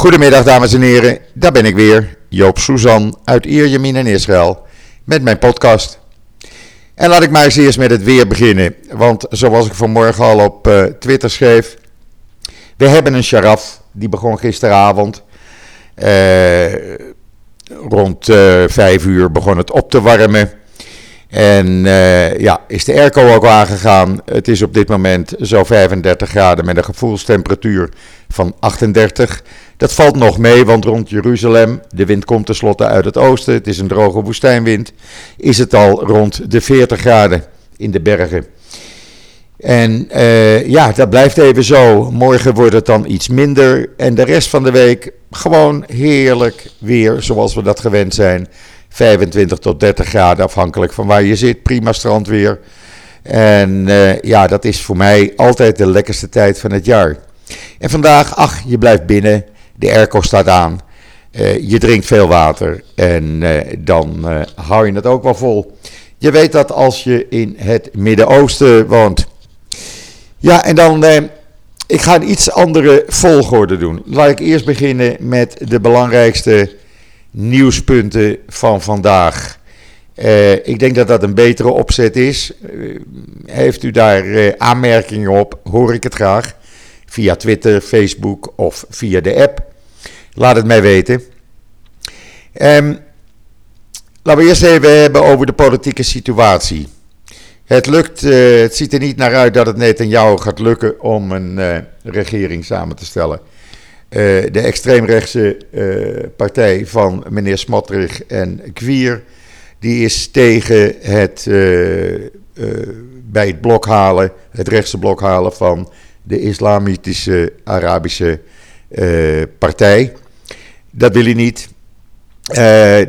Goedemiddag dames en heren, daar ben ik weer, Joop Suzan uit Ierjemien in Israël, met mijn podcast. En laat ik maar eens eerst met het weer beginnen, want zoals ik vanmorgen al op uh, Twitter schreef, we hebben een sharaf, die begon gisteravond. Uh, rond uh, vijf uur begon het op te warmen. En uh, ja, is de airco ook aangegaan. Het is op dit moment zo 35 graden met een gevoelstemperatuur van 38. Dat valt nog mee, want rond Jeruzalem, de wind komt tenslotte uit het oosten, het is een droge woestijnwind, is het al rond de 40 graden in de bergen. En uh, ja, dat blijft even zo. Morgen wordt het dan iets minder. En de rest van de week gewoon heerlijk weer zoals we dat gewend zijn. 25 tot 30 graden afhankelijk van waar je zit. Prima strandweer. En uh, ja, dat is voor mij altijd de lekkerste tijd van het jaar. En vandaag, ach, je blijft binnen. De airco staat aan. Uh, je drinkt veel water. En uh, dan hou je het ook wel vol. Je weet dat als je in het Midden-Oosten woont. Ja, en dan. ik ga een iets andere volgorde doen. Laat ik eerst beginnen met de belangrijkste nieuwspunten van vandaag. Uh, ik denk dat dat een betere opzet is. Uh, heeft u daar uh, aanmerkingen op, hoor ik het graag. Via Twitter, Facebook of via de app. Laat het mij weten. Um, laten we eerst even hebben over de politieke situatie. Het lukt, het ziet er niet naar uit dat het Netanyahu gaat lukken om een regering samen te stellen. Uh, de extreemrechtse uh, partij van meneer Smotrich en Kwier, die is tegen het uh, bij het blok halen, het rechtse blok halen van de islamitische Arabische partij. Dat wil hij niet.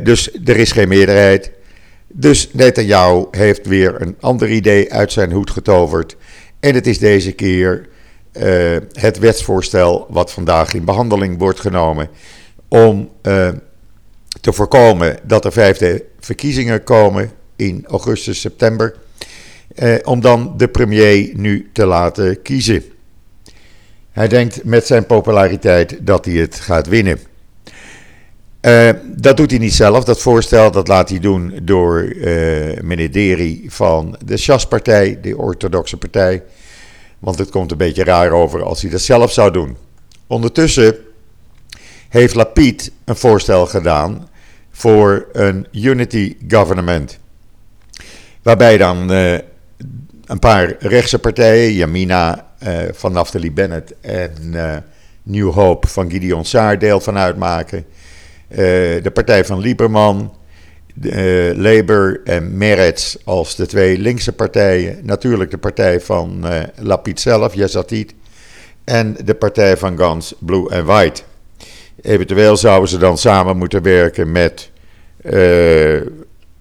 dus er is geen meerderheid. Dus Netanyahu heeft weer een ander idee uit zijn hoed getoverd. En het is deze keer uh, het wetsvoorstel wat vandaag in behandeling wordt genomen om uh, te voorkomen dat er vijfde verkiezingen komen in augustus, september, uh, om dan de premier nu te laten kiezen. Hij denkt met zijn populariteit dat hij het gaat winnen. Dat doet hij niet zelf. Dat voorstel dat laat hij doen door uh, meneer Deri van de Shas-partij, de orthodoxe partij. Want het komt een beetje raar over als hij dat zelf zou doen. Ondertussen heeft Lapid een voorstel gedaan voor een unity government. Waarbij dan uh, een paar rechtse partijen, Yamina uh, van Naftali Bennett en uh, New Hope van Gideon Saar deel van uitmaken. de partij van Lieberman, uh, Labour en Meretz als de twee linkse partijen. Natuurlijk de partij van uh, Lapid zelf, Yazatid. En de partij van Gans, Blue and White. Eventueel zouden ze dan samen moeten werken met uh,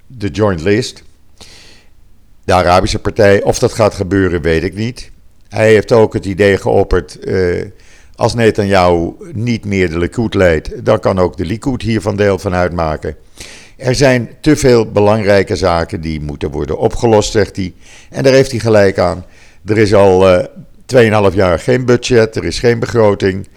de Joint List. De Arabische partij. Of dat gaat gebeuren, weet ik niet. Hij heeft ook het idee geopperd. als Netanyahu niet meer de Likud leidt, dan kan ook de Likud hiervan deel van uitmaken. Er zijn te veel belangrijke zaken die moeten worden opgelost, zegt hij. En daar heeft hij gelijk aan. Er is al uh, 2,5 jaar geen budget, er is geen begroting.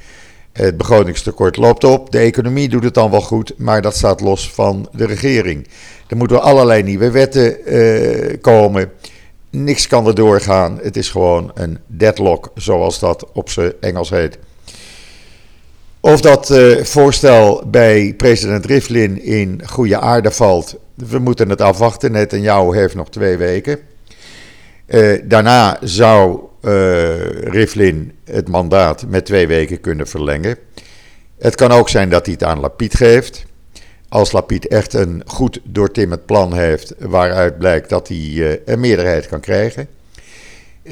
Het begrotingstekort loopt op. De economie doet het dan wel goed, maar dat staat los van de regering. Er moeten allerlei nieuwe wetten uh, komen. Niks kan er doorgaan. Het is gewoon een deadlock, zoals dat op zijn Engels heet. Of dat uh, voorstel bij president Rivlin in goede aarde valt, we moeten het afwachten. Net en jou heeft nog twee weken. Uh, daarna zou uh, Rivlin het mandaat met twee weken kunnen verlengen. Het kan ook zijn dat hij het aan Lapid geeft. Als Lapid echt een goed doortimmerd plan heeft, waaruit blijkt dat hij een meerderheid kan krijgen.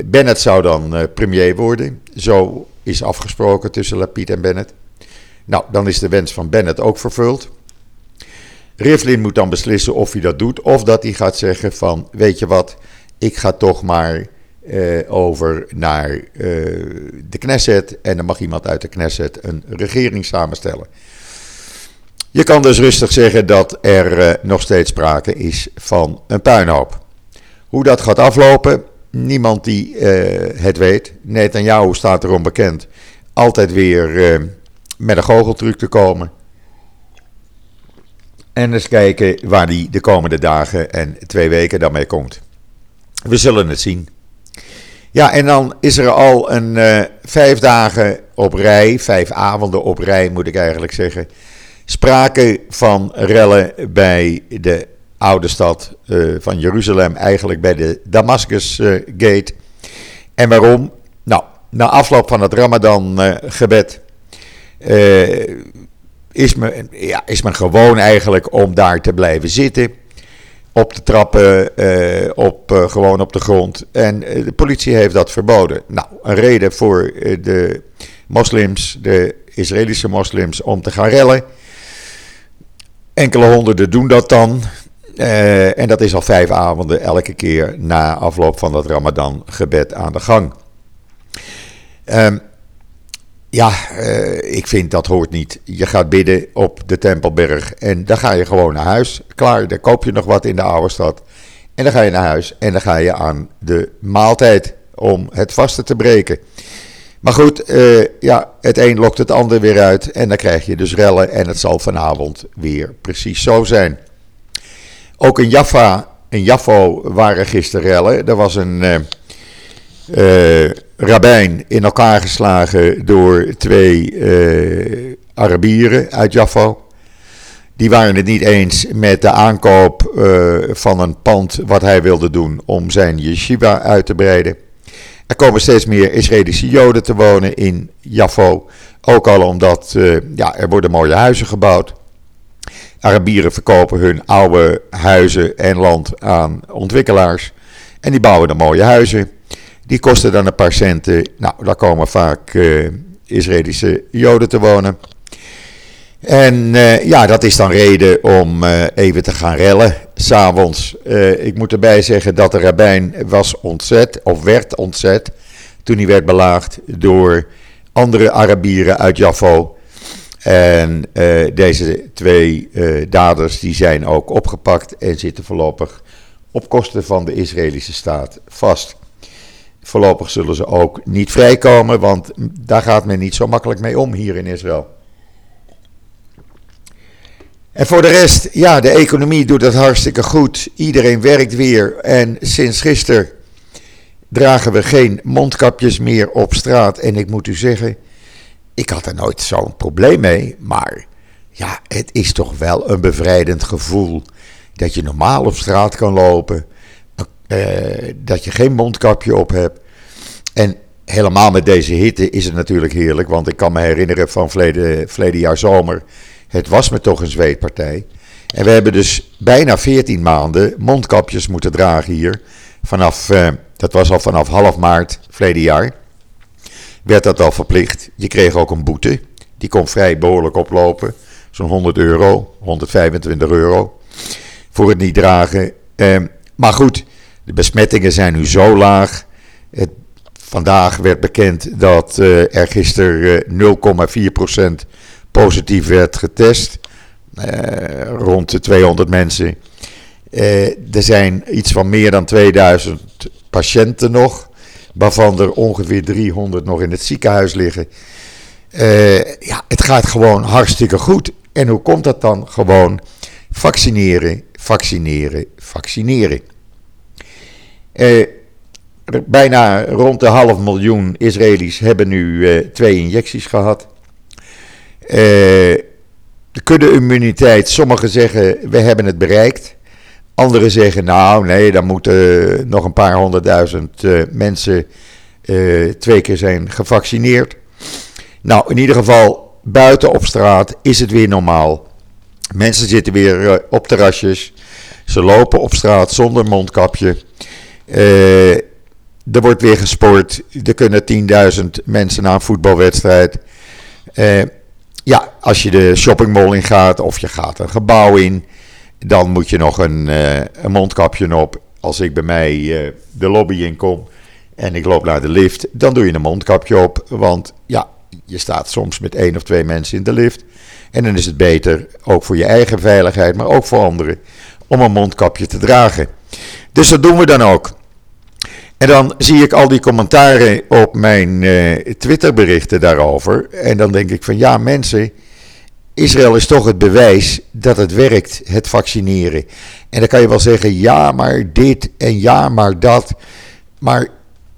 Bennett zou dan premier worden. Zo is afgesproken tussen Lapid en Bennett. Nou, dan is de wens van Bennett ook vervuld. Rivlin moet dan beslissen of hij dat doet of dat hij gaat zeggen van weet je wat, ik ga toch maar uh, over naar uh, de Knesset en dan mag iemand uit de Knesset een regering samenstellen. Je kan dus rustig zeggen dat er uh, nog steeds sprake is van een puinhoop. Hoe dat gaat aflopen, niemand die het weet. Netanyahu staat erom bekend altijd weer met een goocheltruc te komen. En eens kijken waar die de komende dagen en twee weken mee komt. We zullen het zien. Ja, en dan is er al een uh, vijf dagen op rij, vijf avonden op rij moet ik eigenlijk zeggen. Sprake van rellen bij de oude stad uh, van Jeruzalem, eigenlijk bij de Damascus uh, Gate. En waarom? Nou, na afloop van het Ramadan-gebed is, men, ja, is men gewoon eigenlijk om daar te blijven zitten op de trappen, uh, op, uh, gewoon op de grond. En de politie heeft dat verboden. Nou, een reden voor de moslims, de Israëlische moslims, om te gaan rellen. Enkele honderden doen dat dan. en dat is al vijf avonden elke keer na afloop van dat Ramadan-gebed aan de gang. Um, ja, uh, ik vind dat hoort niet. Je gaat bidden op de Tempelberg en dan ga je gewoon naar huis. Klaar, dan koop je nog wat in de oude stad. En dan ga je naar huis en dan ga je aan de maaltijd om het vasten te breken. Maar goed, uh, ja, het een lokt het ander weer uit en dan krijg je dus rellen en het zal vanavond weer precies zo zijn. Ook in Jaffa, in Jaffo waren gisteren rellen. Er was een... Uh, rabbijn in elkaar geslagen door twee uh, Arabieren uit Jaffa. Die waren het niet eens met de aankoop uh, van een pand wat hij wilde doen om zijn yeshiva uit te breiden. Er komen steeds meer Israëlische Joden te wonen in Jaffo. Ook al omdat uh, ja, er worden mooie huizen gebouwd. Arabieren verkopen hun oude huizen en land aan ontwikkelaars. En die bouwen dan mooie huizen. Die kosten dan een paar centen. Nou, daar komen vaak uh, Israëlische Joden te wonen. En uh, ja, dat is dan reden om uh, even te gaan rellen, s'avonds. ik moet erbij zeggen dat de rabbijn was ontzet, of werd ontzet, toen hij werd belaagd door andere Arabieren uit Jaffo. En deze twee daders die zijn ook opgepakt en zitten voorlopig op kosten van de Israëlische staat vast. Voorlopig zullen ze ook niet vrijkomen, want daar gaat men niet zo makkelijk mee om hier in Israël. En voor de rest, ja, de economie doet het hartstikke goed. Iedereen werkt weer. En sinds gisteren dragen we geen mondkapjes meer op straat. En ik moet u zeggen, ik had er nooit zo'n probleem mee. Maar ja, het is toch wel een bevrijdend gevoel dat je normaal op straat kan lopen. Uh, dat je geen mondkapje op hebt. En helemaal met deze hitte is het natuurlijk heerlijk. Want ik kan me herinneren van verleden, jaar zomer. Het was me toch een zweetpartij. En we hebben dus bijna 14 maanden mondkapjes moeten dragen hier. Vanaf, uh, dat was al vanaf half maart verleden jaar. Werd dat al verplicht. Je kreeg ook een boete. Die kon vrij behoorlijk oplopen. Zo'n 100 euro, 125 euro. Voor het niet dragen. Uh, maar goed, de besmettingen zijn nu zo laag. Het, vandaag werd bekend dat uh, er gisteren uh, 0,4% positief werd getest. Uh, rond de 200 mensen. Eh, er zijn iets van meer dan 2000 patiënten nog. Waarvan er ongeveer 300 nog in het ziekenhuis liggen. ja, het gaat gewoon hartstikke goed. En hoe komt dat dan? Gewoon vaccineren, vaccineren, vaccineren. Eh, bijna rond de half miljoen Israëli's hebben nu eh, twee injecties gehad. Eh, de kudde-immuniteit, sommigen zeggen we hebben het bereikt. Anderen zeggen nou nee, dan moeten nog een paar honderdduizend uh, mensen uh, twee keer zijn gevaccineerd. Nou, in ieder geval, buiten op straat is het weer normaal. Mensen zitten weer op terrasjes. Ze lopen op straat zonder mondkapje. Uh, er wordt weer gesport. Er kunnen 10.000 mensen naar een voetbalwedstrijd. Uh, ja, als je de shoppingmall in gaat of je gaat een gebouw in, dan moet je nog een, uh, een mondkapje op. Als ik bij mij de lobby in kom en ik loop naar de lift, dan doe je een mondkapje op. Want ja, je staat soms met één of twee mensen in de lift. En dan is het beter, ook voor je eigen veiligheid, maar ook voor anderen, om een mondkapje te dragen. Dus dat doen we dan ook. En dan zie ik al die commentaren op mijn uh, Twitterberichten daarover. En dan denk ik van ja, mensen, Israël is toch het bewijs dat het werkt, het vaccineren. En dan kan je wel zeggen, ja, maar dit en ja, maar dat. Maar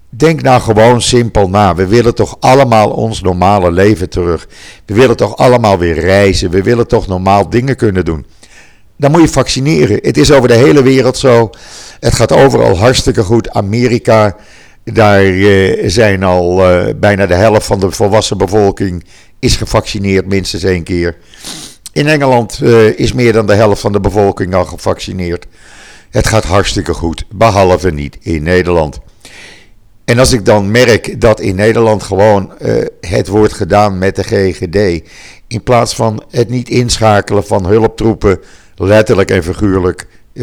denk nou gewoon simpel na. We willen toch allemaal ons normale leven terug. We willen toch allemaal weer reizen. We willen toch normaal dingen kunnen doen. Dan moet je vaccineren. Het is over de hele wereld zo. Het gaat overal hartstikke goed. Amerika, daar eh, zijn al eh, bijna de helft van de volwassen bevolking is gevaccineerd minstens één keer. In Engeland uh, is meer dan de helft van de bevolking al gevaccineerd. Het gaat hartstikke goed, behalve niet in Nederland. En als ik dan merk dat in Nederland gewoon het wordt gedaan met de GGD, in plaats van het niet inschakelen van hulptroepen, letterlijk en figuurlijk, uh,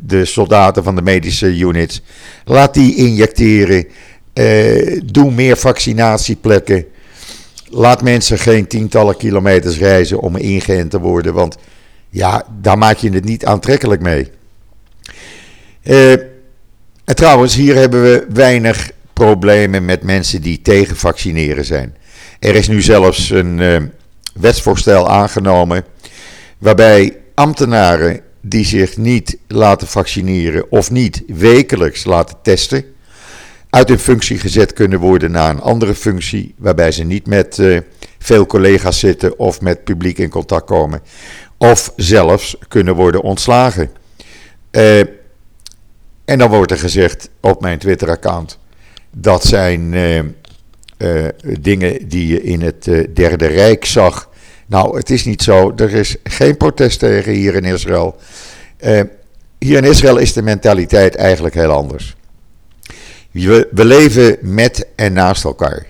de soldaten van de medische units, laat die injecteren, uh, doe meer vaccinatieplekken. Laat mensen geen tientallen kilometers reizen om ingeënt te worden, want ja, daar maak je het niet aantrekkelijk mee. Uh, en trouwens, hier hebben we weinig problemen met mensen die tegen vaccineren zijn. Er is nu zelfs een wetsvoorstel aangenomen waarbij ambtenaren die zich niet laten vaccineren of niet wekelijks laten testen, uit hun functie gezet kunnen worden naar een andere functie, waarbij ze niet met uh, veel collega's zitten of met publiek in contact komen, of zelfs kunnen worden ontslagen. Uh, en dan wordt er gezegd op mijn Twitter-account, dat zijn uh, dingen die je in het Derde Rijk zag. Nou, het is niet zo. Er is geen protest tegen hier in Israël. hier in Israël is de mentaliteit eigenlijk heel anders. We, we leven met en naast elkaar.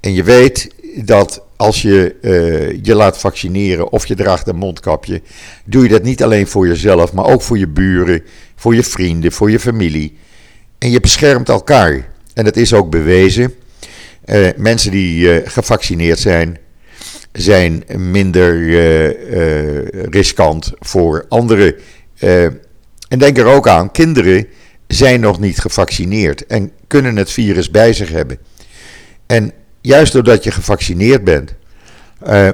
En je weet dat als je uh, je laat vaccineren of je draagt een mondkapje, doe je dat niet alleen voor jezelf, maar ook voor je buren, voor je vrienden, voor je familie. En je beschermt elkaar. En dat is ook bewezen. Uh, mensen die gevaccineerd zijn, zijn minder riskant voor anderen. en denk er ook aan, kinderen zijn nog niet gevaccineerd en kunnen het virus bij zich hebben. En juist doordat je gevaccineerd bent,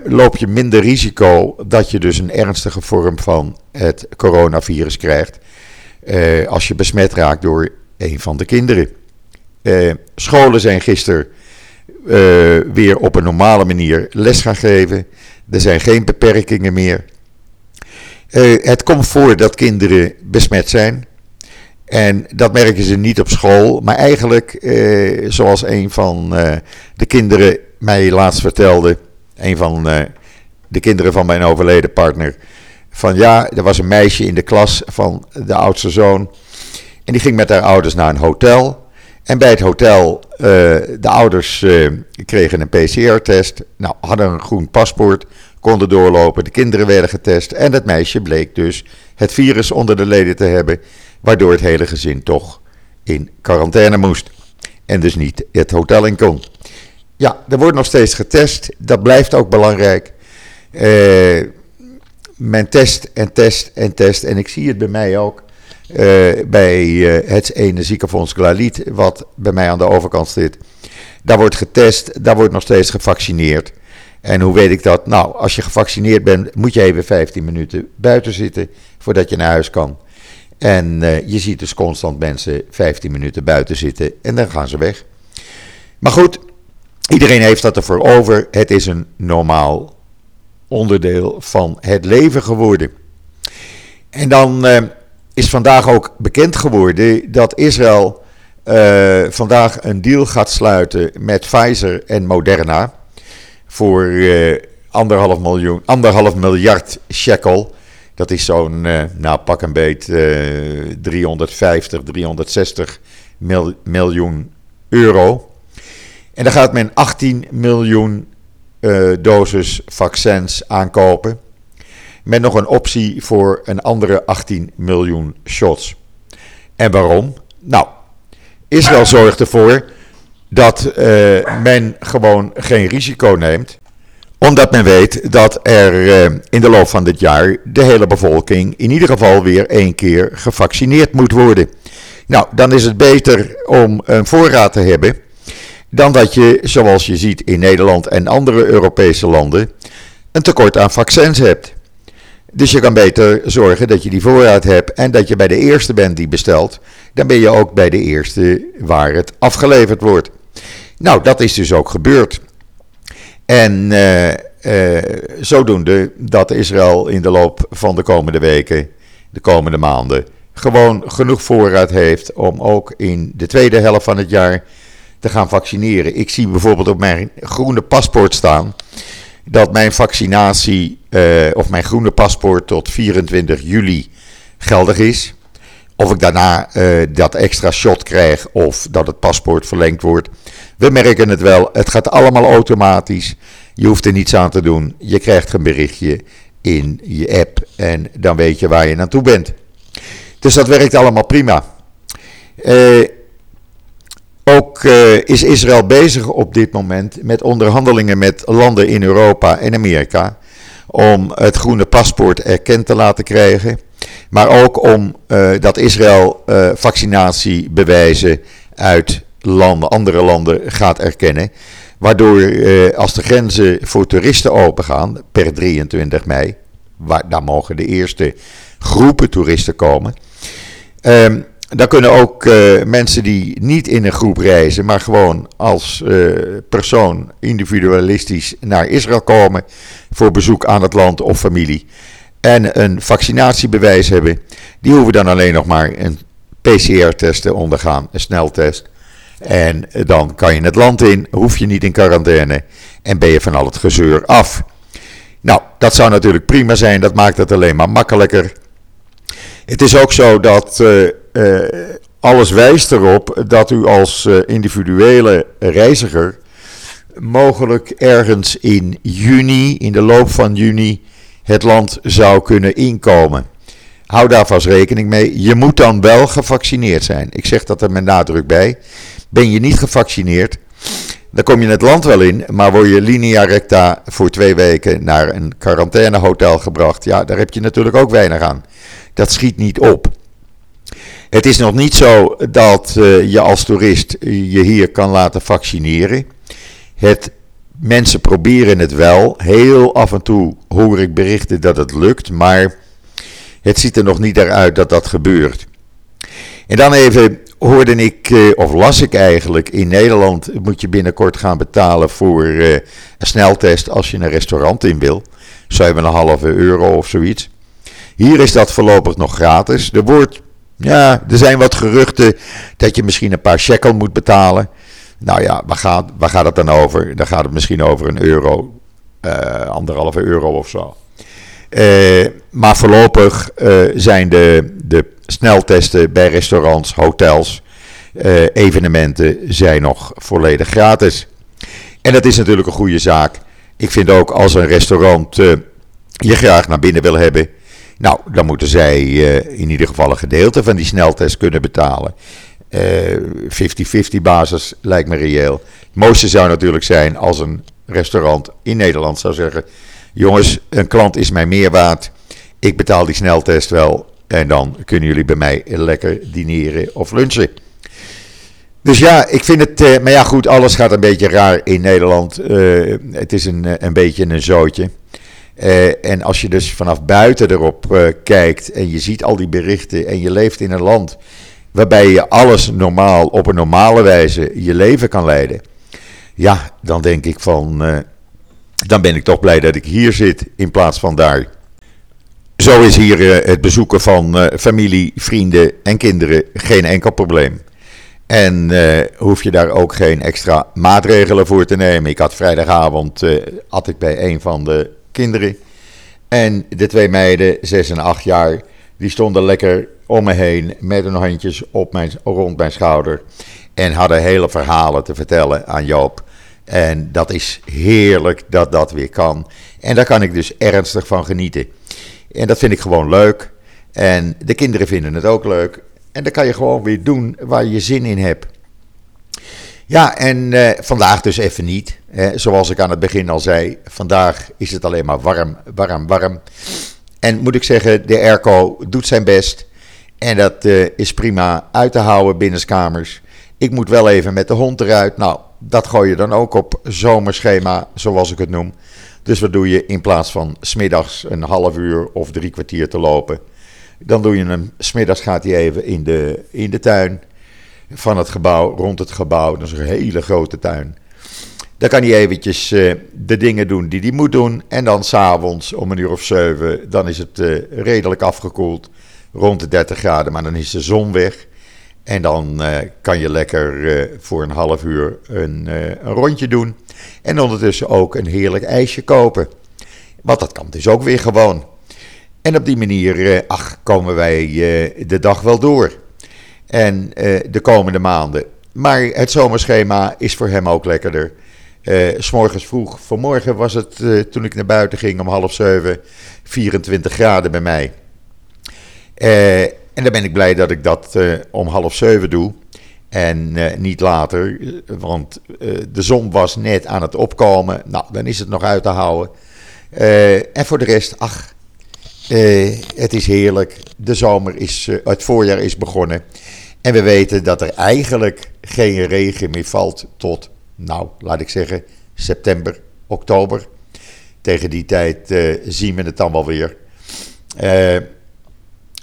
loop je minder risico dat je dus een ernstige vorm van het coronavirus krijgt. Als je besmet raakt door een van de kinderen. Scholen zijn gisteren weer op een normale manier les gaan geven. Er zijn geen beperkingen meer. het komt voor dat kinderen besmet zijn. En dat merken ze niet op school, maar eigenlijk, eh, zoals een van eh, de kinderen mij laatst vertelde, een van eh, de kinderen van mijn overleden partner, van ja, er was een meisje in de klas van de oudste zoon en die ging met haar ouders naar een hotel. En bij het hotel, uh, de ouders uh, kregen een PCR-test, nou, hadden een groen paspoort, konden doorlopen, de kinderen werden getest en dat meisje bleek dus het virus onder de leden te hebben waardoor het hele gezin toch in quarantaine moest. En dus niet het hotel in kon. Ja, er wordt nog steeds getest. Dat blijft ook belangrijk. Uh, men test en test en test. En ik zie het bij mij ook. Uh, bij uh, het ene ziekenfonds Glalit, wat bij mij aan de overkant zit. Daar wordt getest, daar wordt nog steeds gevaccineerd. En hoe weet ik dat? Nou, als je gevaccineerd bent, moet je even 15 minuten buiten zitten voordat je naar huis kan. En uh, je ziet dus constant mensen 15 minuten buiten zitten en dan gaan ze weg. Maar goed, iedereen heeft dat ervoor over. Het is een normaal onderdeel van het leven geworden. En dan is vandaag ook bekend geworden dat Israël uh, vandaag een deal gaat sluiten met Pfizer en Moderna voor anderhalf, miljoen, anderhalf miljard shekel. Dat is zo'n, uh, nou pak een beet, uh, 350, 360 mil, miljoen euro. En dan gaat men 18 miljoen doses vaccins aankopen. Met nog een optie voor een andere 18 miljoen shots. En waarom? Nou, Israël zorgt ervoor dat uh, men gewoon geen risico neemt omdat men weet dat er eh, in de loop van dit jaar de hele bevolking in ieder geval weer één keer gevaccineerd moet worden. Nou, dan is het beter om een voorraad te hebben dan dat je, zoals je ziet in Nederland en andere Europese landen, een tekort aan vaccins hebt. Dus je kan beter zorgen dat je die voorraad hebt en dat je bij de eerste bent die bestelt. Dan ben je ook bij de eerste waar het afgeleverd wordt. Nou, dat is dus ook gebeurd. En uh, uh, zodoende dat Israël in de loop van de komende weken, de komende maanden, gewoon genoeg voorraad heeft om ook in de tweede helft van het jaar te gaan vaccineren. Ik zie bijvoorbeeld op mijn groene paspoort staan dat mijn vaccinatie uh, of mijn groene paspoort tot 24 juli geldig is. Of ik daarna uh, dat extra shot krijg of dat het paspoort verlengd wordt. We merken het wel, het gaat allemaal automatisch. Je hoeft er niets aan te doen. Je krijgt een berichtje in je app en dan weet je waar je naartoe bent. Dus dat werkt allemaal prima. Uh, ook is Israël bezig op dit moment met onderhandelingen met landen in Europa en Amerika om het groene paspoort erkend te laten krijgen. Maar ook om uh, dat Israël uh, vaccinatiebewijzen uit landen, andere landen gaat erkennen. Waardoor als de grenzen voor toeristen opengaan per 23 mei, waar, daar mogen de eerste groepen toeristen komen. Um, dan kunnen ook uh, mensen die niet in een groep reizen, maar gewoon als uh, persoon individualistisch naar Israël komen voor bezoek aan het land of familie en een vaccinatiebewijs hebben, die hoeven dan alleen nog maar een PCR-test te ondergaan, een sneltest. En dan kan je het land in, hoef je niet in quarantaine en ben je van al het gezeur af. Nou, dat zou natuurlijk prima zijn, dat maakt het alleen maar makkelijker. Het is ook zo dat uh, uh, alles wijst erop dat u als uh, individuele reiziger mogelijk ergens in juni, in de loop van juni, het land zou kunnen inkomen. Hou daar vast rekening mee. Je moet dan wel gevaccineerd zijn. Ik zeg dat er met nadruk bij. Ben je niet gevaccineerd, dan kom je het land wel in, maar word je linea recta voor twee weken naar een quarantainehotel gebracht. Ja, daar heb je natuurlijk ook weinig aan. Dat schiet niet op. Het is nog niet zo dat uh, je als toerist je hier kan laten vaccineren. Het, mensen proberen het wel. Heel af en toe hoor ik berichten dat het lukt, maar het ziet er nog niet uit dat dat gebeurt. En dan even hoorde ik, uh, of las ik eigenlijk, in Nederland moet je binnenkort gaan betalen voor uh, een sneltest als je een restaurant in wil. 7,5 euro of zoiets. Hier is dat voorlopig nog gratis. Er wordt ja, er zijn wat geruchten dat je misschien een paar shekel moet betalen. Nou ja, waar gaat, waar gaat het dan over? Dan gaat het misschien over een euro, uh, anderhalve euro of zo. Uh, maar voorlopig uh, zijn de, de sneltesten bij restaurants, hotels, evenementen zijn nog volledig gratis. En dat is natuurlijk een goede zaak. Ik vind ook als een restaurant je graag naar binnen wil hebben, nou, dan moeten zij uh, in ieder geval een gedeelte van die sneltest kunnen betalen. 50-50 uh, basis lijkt me reëel. Het mooiste zou natuurlijk zijn als een restaurant in Nederland zou zeggen: Jongens, een klant is mij meer waard. Ik betaal die sneltest wel. En dan kunnen jullie bij mij lekker dineren of lunchen. Dus ja, ik vind het. Uh, maar ja, goed, alles gaat een beetje raar in Nederland. Het is een, een beetje een zootje. Uh, en als je dus vanaf buiten erop uh, kijkt en je ziet al die berichten en je leeft in een land waarbij je alles normaal, op een normale wijze je leven kan leiden. Ja, dan denk ik van, uh, dan ben ik toch blij dat ik hier zit in plaats van daar. Zo is hier het bezoeken van familie, vrienden en kinderen geen enkel probleem. En hoef je daar ook geen extra maatregelen voor te nemen. Ik had vrijdagavond, had ik bij een van de kinderen. En de twee meiden, 6 en 8 jaar, die stonden lekker om me heen met hun handjes op mijn, rond mijn schouder. En hadden hele verhalen te vertellen aan Joop. En dat is heerlijk dat dat weer kan. En daar kan ik dus ernstig van genieten. En dat vind ik gewoon leuk. En de kinderen vinden het ook leuk. En dan kan je gewoon weer doen waar je zin in hebt. Ja, en uh, vandaag dus even niet. zoals ik aan het begin al zei, vandaag is het alleen maar warm, warm, warm. En moet ik zeggen, de airco doet zijn best. En dat is prima uit te houden binnenskamers. Ik moet wel even met de hond eruit. Nou, dat gooi je dan ook op zomerschema, zoals ik het noem. Dus wat doe je in plaats van smiddags een half uur of drie kwartier te lopen? Dan doe je hem, smiddags gaat hij even in de, in de tuin van het gebouw, rond het gebouw. Dat is een hele grote tuin. Dan kan hij eventjes uh, de dingen doen die hij moet doen. En dan s'avonds om een uur of zeven, dan is het uh, redelijk afgekoeld. Rond de 30 graden, maar dan is de zon weg. En dan uh, kan je lekker voor een half uur een, een, rondje doen. En ondertussen ook een heerlijk ijsje kopen. Want dat kan dus ook weer gewoon. En op die manier, ach, komen wij de dag wel door. En de komende maanden. Maar het zomerschema is voor hem ook lekkerder. Uh, s morgens vroeg, vanmorgen was het uh, toen ik naar buiten ging om half zeven 24 graden bij mij. En dan ben ik blij dat ik dat om half zeven doe en niet later, want de zon was net aan het opkomen. Nou, dan is het nog uit te houden. en voor de rest, ach, het is heerlijk. De zomer is, het voorjaar is begonnen. En we weten dat er eigenlijk geen regen meer valt tot nou, laat ik zeggen, september, oktober. Tegen die tijd uh, zien we het dan wel weer.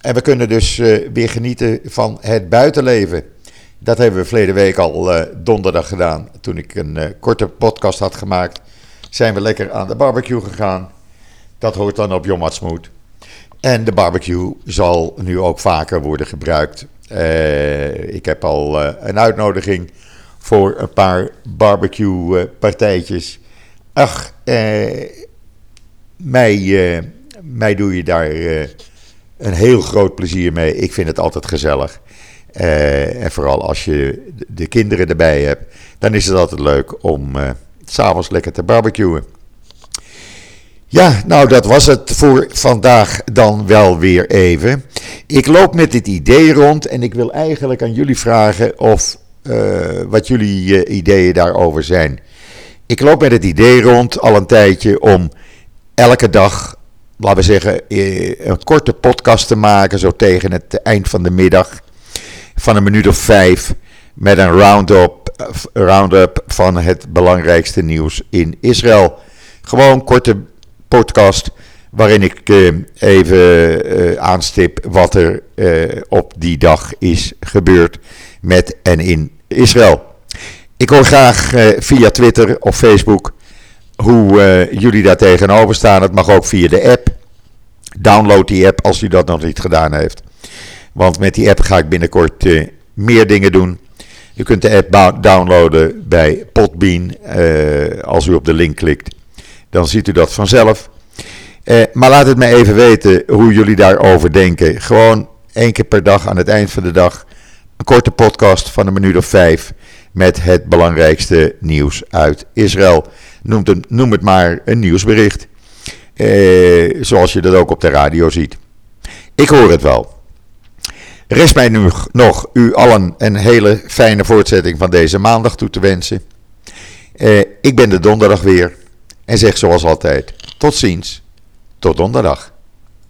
En we kunnen dus weer genieten van het buitenleven. Dat hebben we verleden week al donderdag gedaan. Toen ik een korte podcast had gemaakt, zijn we lekker aan de barbecue gegaan. Dat hoort dan op Jom En de barbecue zal nu ook vaker worden gebruikt. ik heb al een uitnodiging voor een paar barbecue eh. Ach, eh, mij, eh, mij doe je daar eh, een heel groot plezier mee. Ik vind het altijd gezellig. Eh, en vooral als je de kinderen erbij hebt, dan is het altijd leuk om uh, s'avonds lekker te barbecuen. Ja, nou dat was het voor vandaag dan wel weer even. Ik loop met dit idee rond en ik wil eigenlijk aan jullie vragen of uh, wat jullie uh, ideeën daarover zijn. Ik loop met het idee rond al een tijdje om elke dag, laten we zeggen, eh, een korte podcast te maken, zo tegen het eind van de middag, van een minuut of vijf, met een round-up round van het belangrijkste nieuws in Israël. Gewoon korte podcast waarin ik even aanstip wat er op die dag is gebeurd met en in Israël. Ik hoor graag via Twitter of Facebook hoe jullie daar tegenover staan. Het mag ook via de app. Download die app als u dat nog niet gedaan heeft. Want met die app ga ik binnenkort meer dingen doen. U kunt de app downloaden bij Podbean. als u op de link klikt, dan ziet u dat vanzelf. maar laat het me even weten hoe jullie daarover denken. Gewoon één keer per dag aan het eind van de dag een korte podcast van een minuut of vijf met het belangrijkste nieuws uit Israël. Noem het, noem het maar een nieuwsbericht. Eh, zoals je dat ook op de radio ziet. Ik hoor het wel. Rest mij nu nog u allen een hele fijne voortzetting van deze maandag toe te wensen. Eh, ik ben de donderdag weer en zeg zoals altijd: tot ziens, tot donderdag.